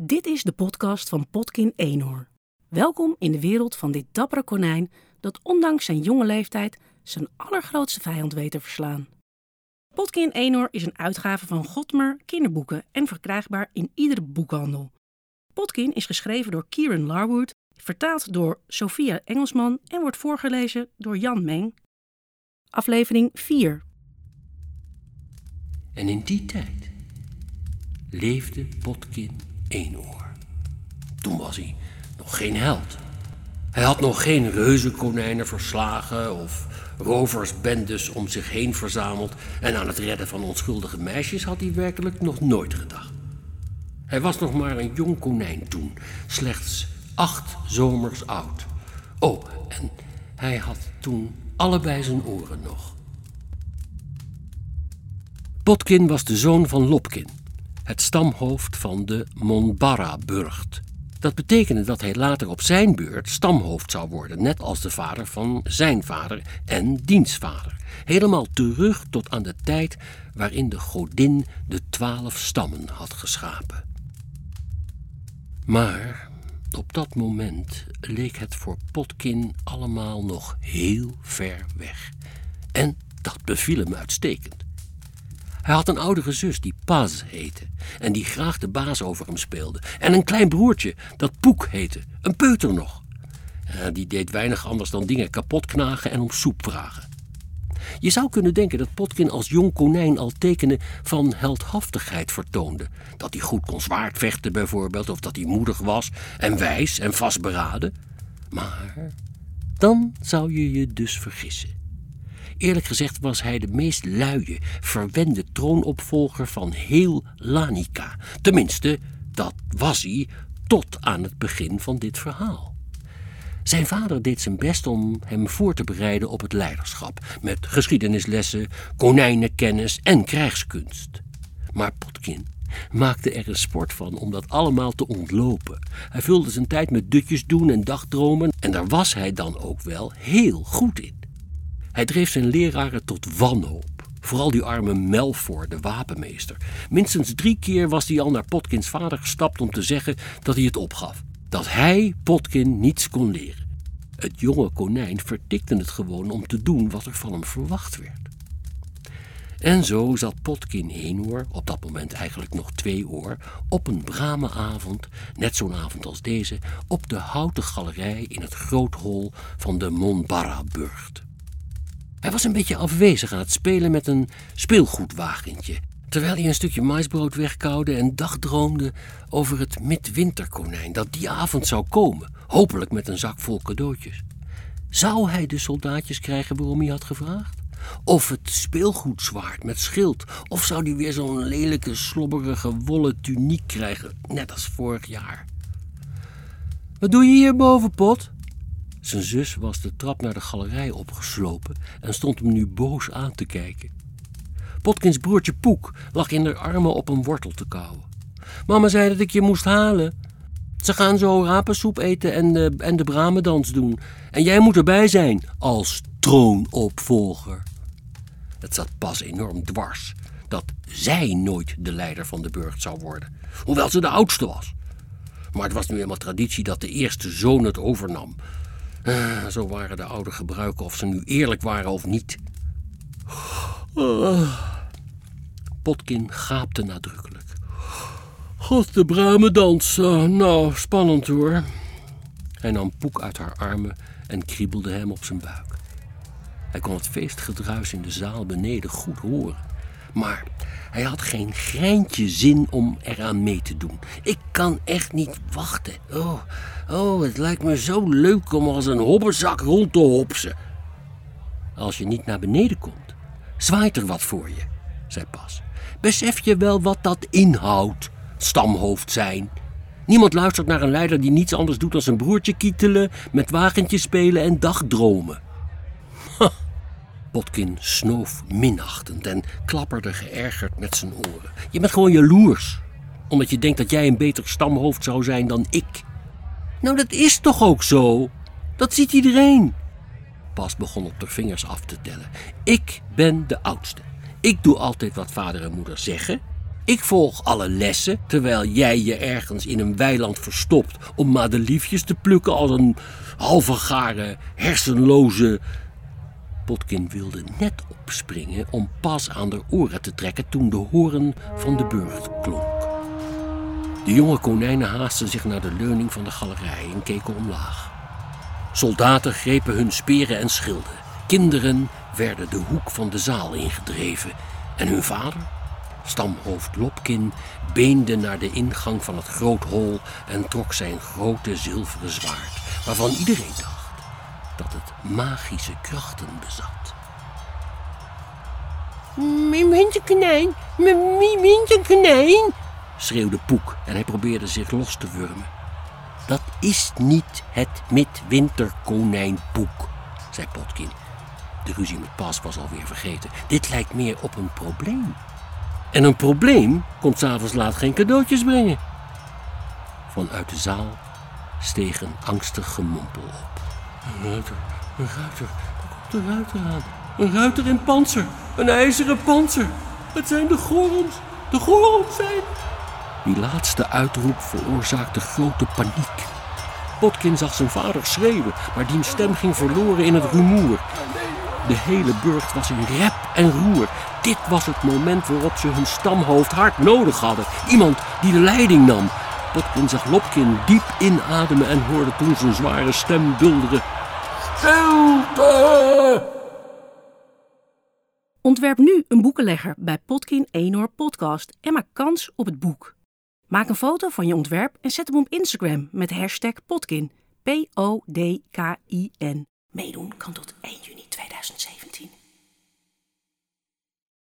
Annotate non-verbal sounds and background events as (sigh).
Dit is de podcast van Potkin Eenhoor. Welkom in de wereld van dit dappere konijn dat ondanks zijn jonge leeftijd zijn allergrootste vijand weet te verslaan. Potkin Eenhoor is een uitgave van Godmer kinderboeken en verkrijgbaar in iedere boekhandel. Potkin is geschreven door Kieran Larwood, vertaald door Sophia Engelsman en wordt voorgelezen door Jan Meng. Aflevering 4. En in die tijd leefde Potkin Eenoor. Toen was hij nog geen held. Hij had nog geen reuzenkonijnen verslagen of roversbendes om zich heen verzameld en aan het redden van onschuldige meisjes had hij werkelijk nog nooit gedacht. Hij was nog maar een jong konijn toen, slechts acht zomers oud. Oh, en hij had toen allebei zijn oren nog. Potkin was de zoon van Lopkin, het stamhoofd van de Monbarra-burcht. Dat betekende dat hij later op zijn beurt stamhoofd zou worden, net als de vader van zijn vader en diens vader. Helemaal terug tot aan de tijd waarin de godin de twaalf stammen had geschapen. Maar op dat moment leek het voor Potkin allemaal nog heel ver weg. En dat beviel hem uitstekend. Hij had een oudere zus die Paz heette en die graag de baas over hem speelde. En een klein broertje dat Poek heette, een peuter nog. Ja, die deed weinig anders dan dingen kapot knagen en om soep vragen. Je zou kunnen denken dat Potkin als jong konijn al tekenen van heldhaftigheid vertoonde. Dat hij goed kon zwaardvechten bijvoorbeeld, of dat hij moedig was en wijs en vastberaden. Maar dan zou je je dus vergissen. Eerlijk gezegd was hij de meest luie, verwende troonopvolger van heel Lanica. Tenminste, dat was hij tot aan het begin van dit verhaal. Zijn vader deed zijn best om hem voor te bereiden op het leiderschap, met geschiedenislessen, konijnenkennis en krijgskunst. Maar Potkin maakte er een sport van om dat allemaal te ontlopen. Hij vulde zijn tijd met dutjes doen en dagdromen en daar was hij dan ook wel heel goed in. Hij dreef zijn leraren tot wanhoop. Vooral die arme Melfor, de wapenmeester. Minstens drie keer was hij al naar Potkins vader gestapt om te zeggen dat hij het opgaf. Dat hij Potkin niets kon leren. Het jonge konijn vertikte het gewoon om te doen wat er van hem verwacht werd. En zo zat Potkin Eenhoor, op dat moment eigenlijk nog twee oor, op een brame avond, net zo'n avond als deze, op de houten galerij in het groothol van de Monbarra-burcht. Hij was een beetje afwezig aan het spelen met een speelgoedwagentje, terwijl hij een stukje maisbrood wegkoude en dagdroomde over het midwinterkonijn dat die avond zou komen, hopelijk met een zak vol cadeautjes. Zou hij de soldaatjes krijgen waarom hij had gevraagd? Of het speelgoedzwaard met schild? Of zou hij weer zo'n lelijke, slobberige wollen tuniek krijgen, net als vorig jaar? Wat doe je hier boven, Pot? Zijn zus was de trap naar de galerij opgeslopen en stond hem nu boos aan te kijken. Potkins broertje Poek lag in haar armen op een wortel te kauwen. Mama zei dat ik je moest halen. Ze gaan zo rapensoep eten en de, en de bramendans doen. En jij moet erbij zijn als troonopvolger. Het zat pas enorm dwars dat zij nooit de leider van de burcht zou worden, hoewel ze de oudste was. Maar het was nu eenmaal traditie dat de eerste zoon het overnam. Uh, zo waren de oude gebruiken of ze nu eerlijk waren of niet. Uh, Potkin gaapte nadrukkelijk. God, de bruime dans. Uh, nou, spannend hoor. Hij nam Poek uit haar armen en kriebelde hem op zijn buik. Hij kon het feestgedruis in de zaal beneden goed horen. Maar hij had geen greintje zin om eraan mee te doen. Ik kan echt niet wachten. Oh, oh, het lijkt me zo leuk om als een hobbenzak rond te hopsen. Als je niet naar beneden komt, zwaait er wat voor je, zei Pas. Besef je wel wat dat inhoudt, stamhoofd zijn? Niemand luistert naar een leider die niets anders doet dan zijn broertje kietelen, met wagentjes spelen en dagdromen. (laughs) Potkin snoof minachtend en klapperde geërgerd met zijn oren. Je bent gewoon jaloers, omdat je denkt dat jij een beter stamhoofd zou zijn dan ik. Nou, dat is toch ook zo? Dat ziet iedereen. Pas begon op de vingers af te tellen. Ik ben de oudste. Ik doe altijd wat vader en moeder zeggen. Ik volg alle lessen, terwijl jij je ergens in een weiland verstopt om madeliefjes te plukken als een halve garen, hersenloze. Potkin wilde net opspringen om pas aan de oren te trekken toen de horen van de burcht klonk. De jonge konijnen haasten zich naar de leuning van de galerij en keken omlaag. Soldaten grepen hun speren en schilden. Kinderen werden de hoek van de zaal ingedreven. En hun vader, stamhoofd Lopkin, beende naar de ingang van het groot hol en trok zijn grote zilveren zwaard, waarvan iedereen dacht dat het magische krachten bezat. Mijn winterkonijn, mijn winterkonijn, schreeuwde Poek en hij probeerde zich los te wurmen. Dat is niet het midwinterkonijn Poek, zei Potkin. De ruzie met Pas was alweer vergeten. Dit lijkt meer op een probleem. En een probleem komt s'avonds laat geen cadeautjes brengen. Vanuit de zaal steeg een angstig gemompel op. Een ruiter, een ruiter, daar komt een ruiter aan. Een ruiter in panzer, een ijzeren panzer. Het zijn de Gorons, de Gorons zijn... Die laatste uitroep veroorzaakte grote paniek. Potkin zag zijn vader schreeuwen, maar diens stem ging verloren in het rumoer. De hele burcht was in rep en roer. Dit was het moment waarop ze hun stamhoofd hard nodig hadden. Iemand die de leiding nam. Potkin zag Lopkin diep inademen en hoorde toen zijn zware stem bulderen. Ontwerp nu een boekenlegger bij Potkin Eenhoor Podcast en maak kans op het boek. Maak een foto van je ontwerp en zet hem op Instagram met hashtag Potkin. P-O-D-K-I-N. Meedoen kan tot 1 juni 2017.